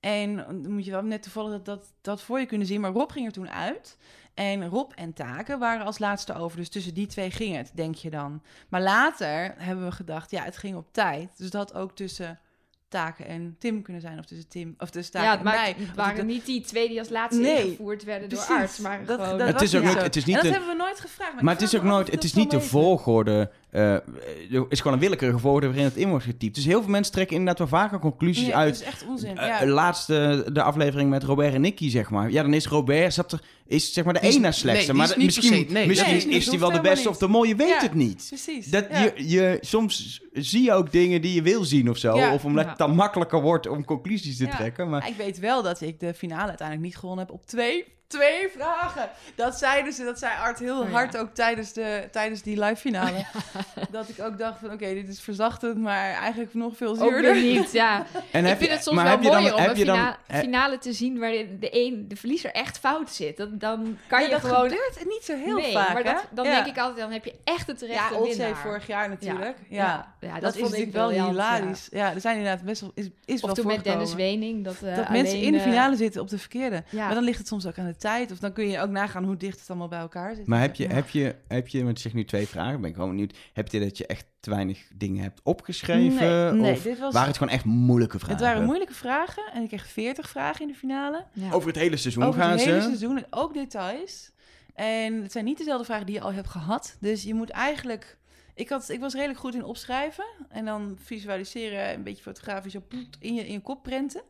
En dan moet je wel net toevallig dat, dat, dat voor je kunnen zien. Maar Rob ging er toen uit. En Rob en Taken waren als laatste over. Dus tussen die twee ging het, denk je dan. Maar later hebben we gedacht, ja, het ging op tijd. Dus dat ook tussen Taken en Tim kunnen zijn. Of tussen Tim, of tussen Taken Ja, het, en maakt- mij. het waren niet die twee die als laatste Nee, ingevoerd werden door precies. arts, maar Dat- gewoon... dat Het is ook het is en niet dat de, hebben we nooit gevraagd. maar het is ook nooit, het is niet de volgorde. eh, er is gewoon een willekeurige volgorde waarin het in wordt getypt. Dus heel veel mensen trekken inderdaad wel vaker conclusies Nee, uit. dat is echt onzin. Eh, ja. eh, laatste, de aflevering met Robert en Nicky, zeg maar. Ja, dan is Robert, zat er, is zeg maar de Die nee, slechtste. die maar misschien, se- nee. misschien Nee, is hoeft wel de beste of de mol, je weet Ja. het niet. Precies. Dat, ja. je, je, soms zie je ook dingen die je wil zien of zo. Ja. Of omdat het dan makkelijker wordt om conclusies te trekken. Maar Ik weet wel dat ik de finale uiteindelijk niet gewonnen heb op twee, twee vragen. Dat zeiden ze, dat zei Art heel Oh, ja. hard ook tijdens, de, tijdens die live finale. *laughs* Dat ik ook dacht van oké, dit is verzachtend, maar eigenlijk nog veel Ook zuurder. weer niet, ja. *laughs* en ik heb vind je, het soms wel dan, mooier om heb een je dan, fina- finale te zien waarin de een, de verliezer echt fout zit. Dat, dan kan Ja, je dat gewoon... gebeurt niet zo heel nee, vaak, maar hè? dat, dan Ja. denk ik altijd, dan heb je echt een terechte Ja, winnaar. vorig jaar natuurlijk. Ja, Ja, ja, dat, dat is vond ik natuurlijk wel briljant, hilarisch. Ja. er zijn inderdaad best wel, is, is Of wel toen met Dennis. Wening. Dat, eh, Dat mensen in de eh, finale zitten op de verkeerde. ja. Maar dan ligt het soms ook aan de tijd. Of dan kun je ook nagaan hoe dicht het allemaal bij elkaar zit. maar heb je, Ja. heb je, heb je, want je zegt nu twee vragen, ben ik gewoon benieuwd. Heb je dat je echt te weinig dingen hebt opgeschreven? Nee, nee of dit was... waren het gewoon echt moeilijke vragen? Het waren moeilijke vragen en ik kreeg 40 vragen in de finale. ja. Over het hele seizoen Over gaan het hele ze. seizoen en ook details. En het zijn niet dezelfde vragen die je al hebt gehad. Dus je moet eigenlijk... Ik, had, ik was redelijk goed in opschrijven. En dan visualiseren, een beetje fotografisch op, in, je, in je kop prenten.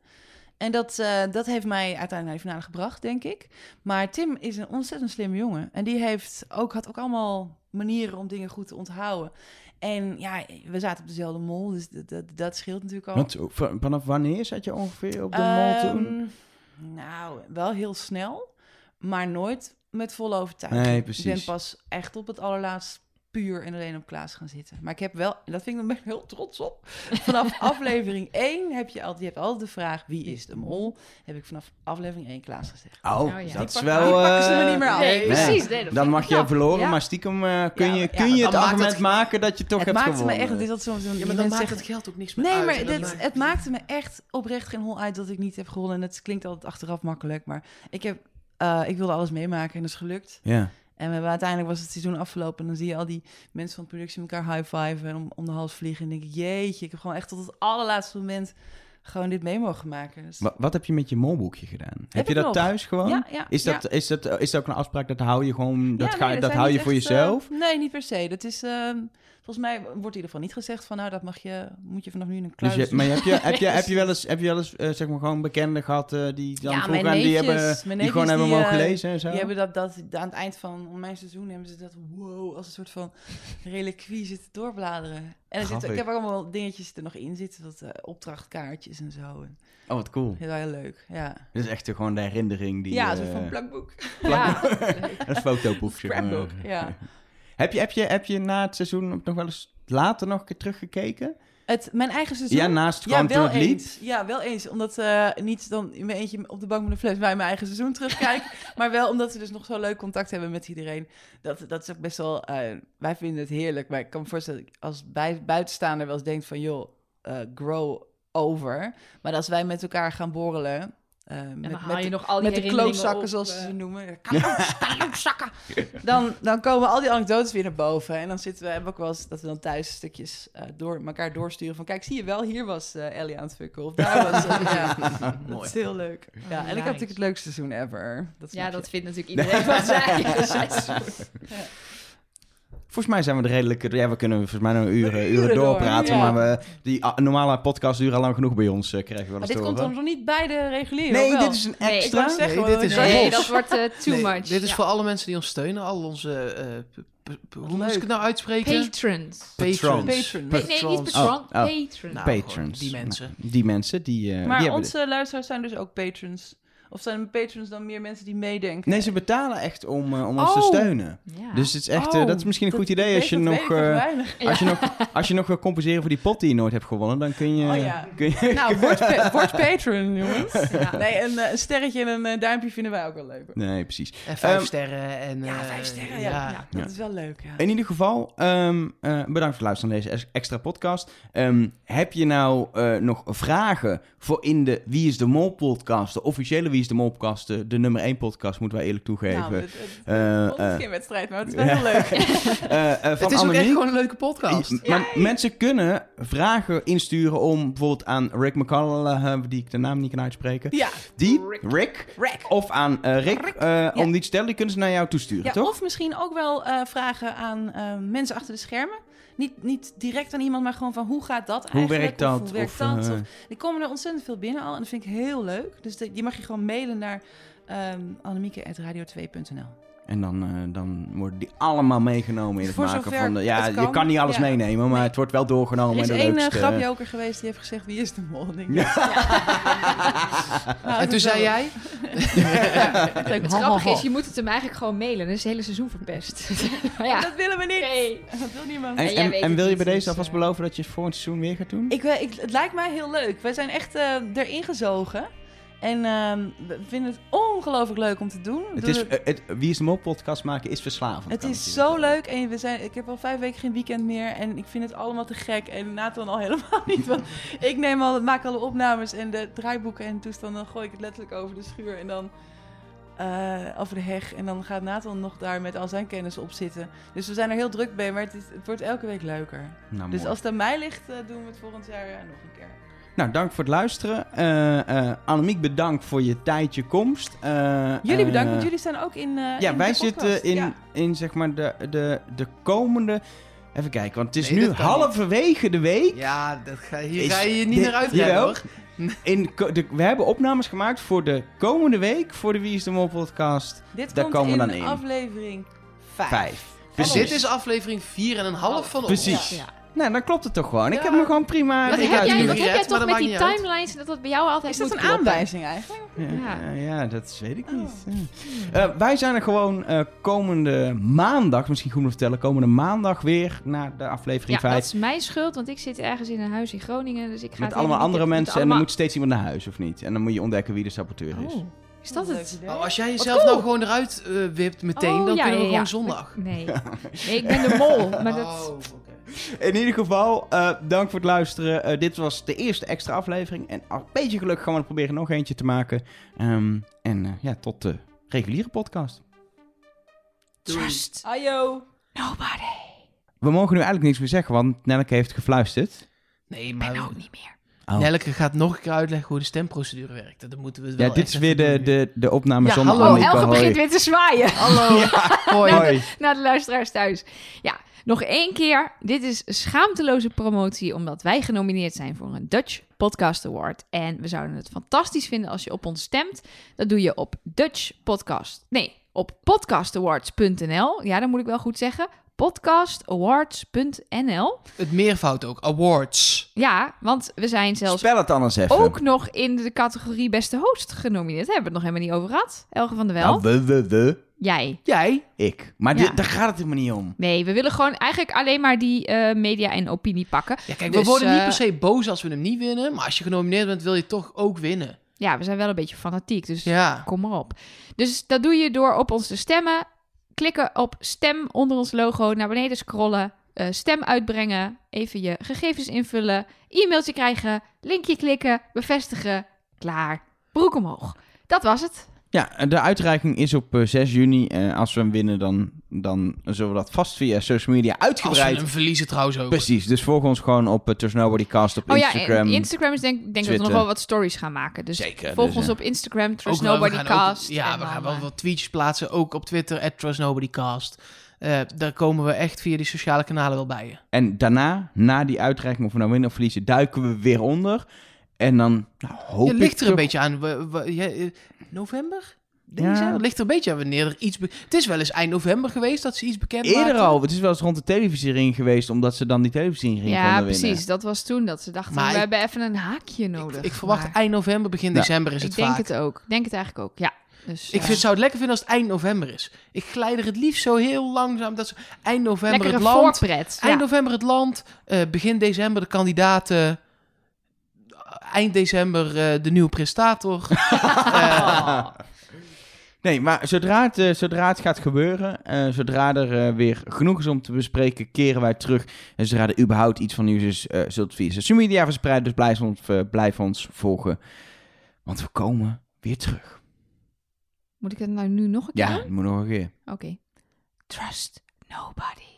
En dat, eh, dat heeft mij uiteindelijk naar de finale gebracht, denk ik. Maar Tim is een ontzettend slimme jongen. En die heeft ook, had ook allemaal manieren om dingen goed te onthouden. En ja, we zaten op dezelfde mol, dus dat, dat, dat scheelt natuurlijk al. Want eh, vanaf wanneer zat je ongeveer op de mol toen? Ehm, Nou, wel heel snel, maar nooit met volle overtuiging. Nee, Ik precies. ben pas echt op het allerlaatst puur en alleen op Klaas gaan zitten. Maar ik heb wel, en dat vind ik, ben ik heel trots op. Vanaf *laughs* aflevering 1 heb je altijd, je hebt altijd de vraag: wie is de mol? Heb ik vanaf aflevering 1 Klaas gezegd. Oh, ja. dat is wel... die pakken ze me eh, niet meer af. Nee, precies. Nee, dat Dan mag je verloren, Ja. maar stiekem eh, kun Ja, je, kun ja, je het argument het- maken dat je toch het hebt maakte me gewonnen. echt, het is altijd zo'n Ja, maar dan mensen maakt zeggen- het geld ook niks meer Nee, uit. maar dit, maakt- het maakte me echt oprecht geen hol uit dat ik niet heb gewonnen. En het klinkt altijd achteraf makkelijk, maar ik, heb, eh, ik wilde alles meemaken en dat is gelukt. Ja. En we hebben, uiteindelijk was het seizoen afgelopen en dan zie je al die mensen van de productie elkaar high-fiven en om, om de hals vliegen. En denk ik, jeetje, ik heb gewoon echt tot het allerlaatste moment gewoon dit mee mogen maken. Dus, Wa- Wat heb je met je molboekje gedaan? Heb, je dat nog. thuis gewoon? ja, ja, Is dat, ja. is, dat, is dat ook een afspraak dat hou je gewoon, dat, ga, nee, dat hou je voor echt, eh, jezelf? nee, niet per se. Dat is, ehm, volgens mij wordt in ieder geval niet gezegd van, nou, dat mag je, moet je vanaf nu in een Dus kluis je, maar heb je, heb je, *laughs* heb je wel eens, heb je wel eens eh, zeg maar gewoon bekenden gehad eh, die dan Ja, die hebben, die gewoon hebben die, mogen eh, lezen en zo? Die hebben dat, dat aan het eind van mijn seizoen hebben ze dat wow als een soort van reliquie zitten doorbladeren. En er zit, ik heb er allemaal dingetjes er nog in zitten, dat opdrachtkaartjes en zo. En, Oh, wat cool. heel, heel leuk. Ja, Dat is echt gewoon de herinnering die... ja een soort van plakboek. *laughs* Ja. Een fotoboek. Scrapbook, ja. Heb je, heb, je, heb je na het seizoen nog wel eens later nog een keer teruggekeken? Het, mijn eigen seizoen. Ja, naast Ja, wel het eens. Ja, wel eens. Omdat eh niet dan in mijn eentje op de bank met een fles bij mijn eigen seizoen terugkijk. *laughs* maar wel omdat we dus nog zo leuk contact hebben met iedereen. Dat, dat is ook best wel... eh, wij vinden het heerlijk. Maar ik kan me voorstellen als bij, buitenstaander wel eens denkt van... joh, eh, grow over. Maar als wij met elkaar gaan borrelen... eh, En met, haal je de- nog al die met de herinneringen klootzakken, op, zoals ze eh. ze noemen. *laughs* Klootzakken. Dan, dan komen al die anekdotes weer naar boven. En dan zitten we, hebben ook wel eens dat we dan thuis stukjes eh, door elkaar doorsturen. Van kijk, zie je wel, hier was Ellie aan het fucken. Of daar was ze. ja, *laughs* dat is heel leuk. Ja, en ik heb Nice. natuurlijk het leukste seizoen ever. Dat Ja, dat je. vindt natuurlijk *laughs* iedereen van zijn seizoen. Volgens mij zijn we de redelijke... Ja, we kunnen volgens mij nog uren, uren, Uren door, doorpraten. ja. Maar we, die ah, normale podcast duren al lang genoeg bij ons, eh, krijgen we wel Maar eens dit te komt dan nog niet bij de reguliere, Nee, wel? dit is een Nee, extra. zeggen, Nee, dit is Nee, Nee, dat wordt eh, too Nee, much. Dit is Ja. voor alle mensen die ons steunen. Al onze... eh, hoe moet ik het nou uitspreken? Patrons. Patrons. Patron. Nee, nee, niet Patrons. patron. Oh, oh. Patrons. Nou, Patrons. die mensen. Nou, die mensen, die, eh, Maar die onze luisteraars zijn dus ook patrons. Of zijn patrons dan meer mensen die meedenken? de- Nee, ze betalen echt om, eh, om ons te Oh. steunen. Ja. Dus het is echt, eh, Oh, dat is misschien een goed idee als je nog... eh, weinig. *laughs* Als je, nog, als je nog wil compenseren voor die pot die je nooit hebt gewonnen, dan kun je... Oh ja. kun je Nou, *laughs* word, pa- word patron, jongens. Ja. Nee, een, een sterretje en een duimpje vinden wij ook wel leuk. nee, precies. En vijf Ehm, sterren. En, Ja, eh, vijf sterren, ja. ja. ja. dat Ja. is wel leuk, ja. In ieder geval, ehm, eh, bedankt voor het luisteren naar deze ex- extra podcast. Ehm, heb je nou eh, nog vragen voor in de Wie is de Mol podcast, de officiële Wie is de Mol podcast, de, de nummer 1 podcast, moeten wij eerlijk toegeven. Nou, het, het, Eh, is eh. geen wedstrijd, maar het is *laughs* wel heel leuk. Eh, eh, van Het is ook echt gewoon een leuke podcast. Maar mensen kunnen vragen insturen om bijvoorbeeld aan Rick McCall, die ik de naam niet kan uitspreken. Ja, Die, Rick. Rick. Of aan eh, Rick, Rick. eh, om die te stellen. Die kunnen ze naar jou toesturen, Ja, toch? of misschien ook wel eh, vragen aan eh, mensen achter de schermen. Niet, niet direct aan iemand, maar gewoon van hoe gaat dat Hoe eigenlijk? werkt dat? Of, hoe werkt Of, dat? eh, Of, die komen er ontzettend veel binnen al en dat vind ik heel leuk. Dus die mag je gewoon mailen naar um, annemieke.radio2.nl. En dan, eh, dan worden die allemaal meegenomen in het Voor maken van... De, ja, je kan, niet alles ja. meenemen, maar Nee. het wordt wel doorgenomen. Er is één eh, grapjoker geweest die heeft gezegd wie is de mol? Denk, *laughs* Nou, En toen zei jij... *laughs* Het grappige is, je moet het hem eigenlijk gewoon mailen. Dan is het hele seizoen verpest. *laughs* maar ja. Dat willen we niet. Nee. Dat wil niemand. En, En wil je bij deze dus, alvast eh, beloven dat je het volgend seizoen weer gaat doen? Ik, ik, het lijkt mij heel leuk. Wij zijn echt eh, erin gezogen. En ehm, we vinden het ongelooflijk leuk om te doen. het is, eh, het, Wie is de Mol podcast maken is verslavend. Het is zo leuk en we zijn, ik heb al vijf weken geen weekend meer en ik vind het allemaal te gek. En Nathan al *laughs* helemaal niet, want ik neem al, maak alle opnames en de draaiboeken en toestanden. Dan gooi ik het letterlijk over de schuur en dan eh, over de heg. En dan gaat Nathan nog daar met al zijn kennis op zitten. Dus we zijn er heel druk bij, maar het, is, het wordt elke week leuker. Nou, Dus mooi. als het aan mij ligt, eh, doen we het volgend jaar nog een keer. Nou, dank voor het luisteren. Eh eh Annemiek, bedankt voor je tijd, je komst. Eh, Jullie bedankt, want jullie staan ook in. eh, Ja, in wij de zitten in, Ja. in zeg maar de, de, de komende... Even kijken, want het is Nee, nu halverwege de week. Ja, dat ga, hier Is ga je je niet uitredden Jawel. hoor. *laughs* In, de, we hebben opnames gemaakt voor de komende week voor de Wie is de Mol podcast Dit Daar komt komen we dan in. aflevering 5. 5. Dus dit is aflevering 4 en een half van ons. Precies. Ja. Nou, dan klopt het toch gewoon. Ik Ja. heb me gewoon prima... Wat ik heb jij, wat heb jij toch met die timelines dat dat bij jou altijd Is dat moet een kloppen? aanwijzing eigenlijk? Ja, Ja. ja, dat weet ik niet. Ja. Eh, wij zijn er gewoon eh, komende maandag, misschien goed om te vertellen, komende maandag weer naar de aflevering Ja, 5. dat is mijn schuld, want ik zit ergens in een huis in Groningen. Dus ik ga Met allemaal andere mensen met en allemaal- moet steeds iemand naar huis, of niet? En dan moet je ontdekken wie de saboteur is. Oh, is dat het? Nou, als jij jezelf cool. nou gewoon eruit eh, wipt meteen, Oh, dan ja, kunnen we ja, gewoon ja. zondag. Nee. nee, ik ben de mol. Maar dat... Oh, oké. *laughs* In ieder geval, eh, dank voor het luisteren. Eh, dit was de eerste extra aflevering. En een beetje geluk gaan we er proberen nog eentje te maken. Ehm, en eh, ja, tot de reguliere podcast. Trust Ayo. nobody. We mogen nu eigenlijk niks meer zeggen, want Nelleke heeft gefluisterd. Nee, Ik maar ben ook niet meer. Oh. Nelke gaat nog een keer uitleggen hoe de stemprocedure werkt. Dat moeten we wel Ja, dit is weer de, de, de opname Ja, zonder hallo. Oh, Hoi. begint weer te zwaaien. Hallo. *laughs* Hoi. Hoi. naar de luisteraars thuis. Ja, nog één keer. Dit is schaamteloze promotie omdat wij genomineerd zijn voor een Dutch Podcast Award. En we zouden het fantastisch vinden als je op ons stemt. Dat doe je op Dutch Podcast. Nee, op podcastawards.nl. Ja, dat moet ik wel goed zeggen. Podcastawards.nl. Het meervoud ook. Awards. Ja, want we zijn zelfs Spel het anders even. ook nog in de categorie beste host genomineerd. Daar hebben we het nog helemaal niet over gehad. Elge van der Wel. Nou, we, we, we. Jij. Jij? Ik. Maar Ja. dit, daar gaat het helemaal niet om. Nee, we willen gewoon eigenlijk alleen maar die eh, media en opinie pakken. Ja, kijk, Dus, we worden niet eh, per se boos als we hem niet winnen. Maar als je genomineerd bent, wil je toch ook winnen. Ja, we zijn wel een beetje fanatiek, dus Ja. kom maar op. Dus dat doe je door op ons te stemmen. Klikken op stem onder ons logo, naar beneden scrollen, eh, stem uitbrengen, even je gegevens invullen, e-mailtje krijgen, linkje klikken, bevestigen, klaar, broek omhoog. Dat was het. Ja, de uitreiking is op eh, 6 juni. Eh, als we hem winnen, dan, dan zullen we dat vast via social media Als we uitgebreid... hem verliezen trouwens ook. Precies, dus volg ons gewoon op uh, Trust Nobodycast op Oh ja, Instagram. en Instagram is denk, denk dat we nog wel wat stories gaan maken. Dus Zeker, volg dus, ons ja. op Instagram, Trust Ook Nobody gaan ook- Cast. ja, we gaan wel eh, wat tweetjes plaatsen. Ook op Twitter, at TrustNobodyCast. Eh, daar komen we echt via die sociale kanalen wel bij je. En daarna, na die uitreiking, of we nou winnen of verliezen, duiken we weer onder. En dan nou, hoop Je ik ligt er een beetje aan. We, we- ja, eh, november? Denk Ja. Het ligt er een beetje aan wanneer er iets... Het is wel eens eind november geweest dat ze iets bekend Eerder maakten. al. Het is wel eens rond de televisiering geweest, omdat ze dan die televisiering Ja, konden precies. winnen. Dat was toen dat ze dachten, Maar we ik- hebben even een haakje nodig. Ik, ik verwacht Maar eind november, begin Ja. december is ik het denk vaak. het ook. Ik denk het eigenlijk ook, ja. Dus, Ik vind, zou het lekker vinden als het eind november is. Ik glijd er het liefst zo heel langzaam. Dat ze, eind november lekkere het land. voorpret. Eind ja. november het land. eh, begin december de kandidaten. Eind december eh, de nieuwe presentator. *laughs* Eh, *laughs* Nee, maar zodra het, eh, zodra het gaat gebeuren, eh, zodra er eh, weer genoeg is om te bespreken, keren wij terug. En zodra er überhaupt iets van nieuws is, zult via social media verspreiden. Dus blijf ons, blijf ons volgen, want we komen weer terug. Moet ik het nou nu nog een keer Ja, doen? moet nog een keer. Oké. Trust nobody.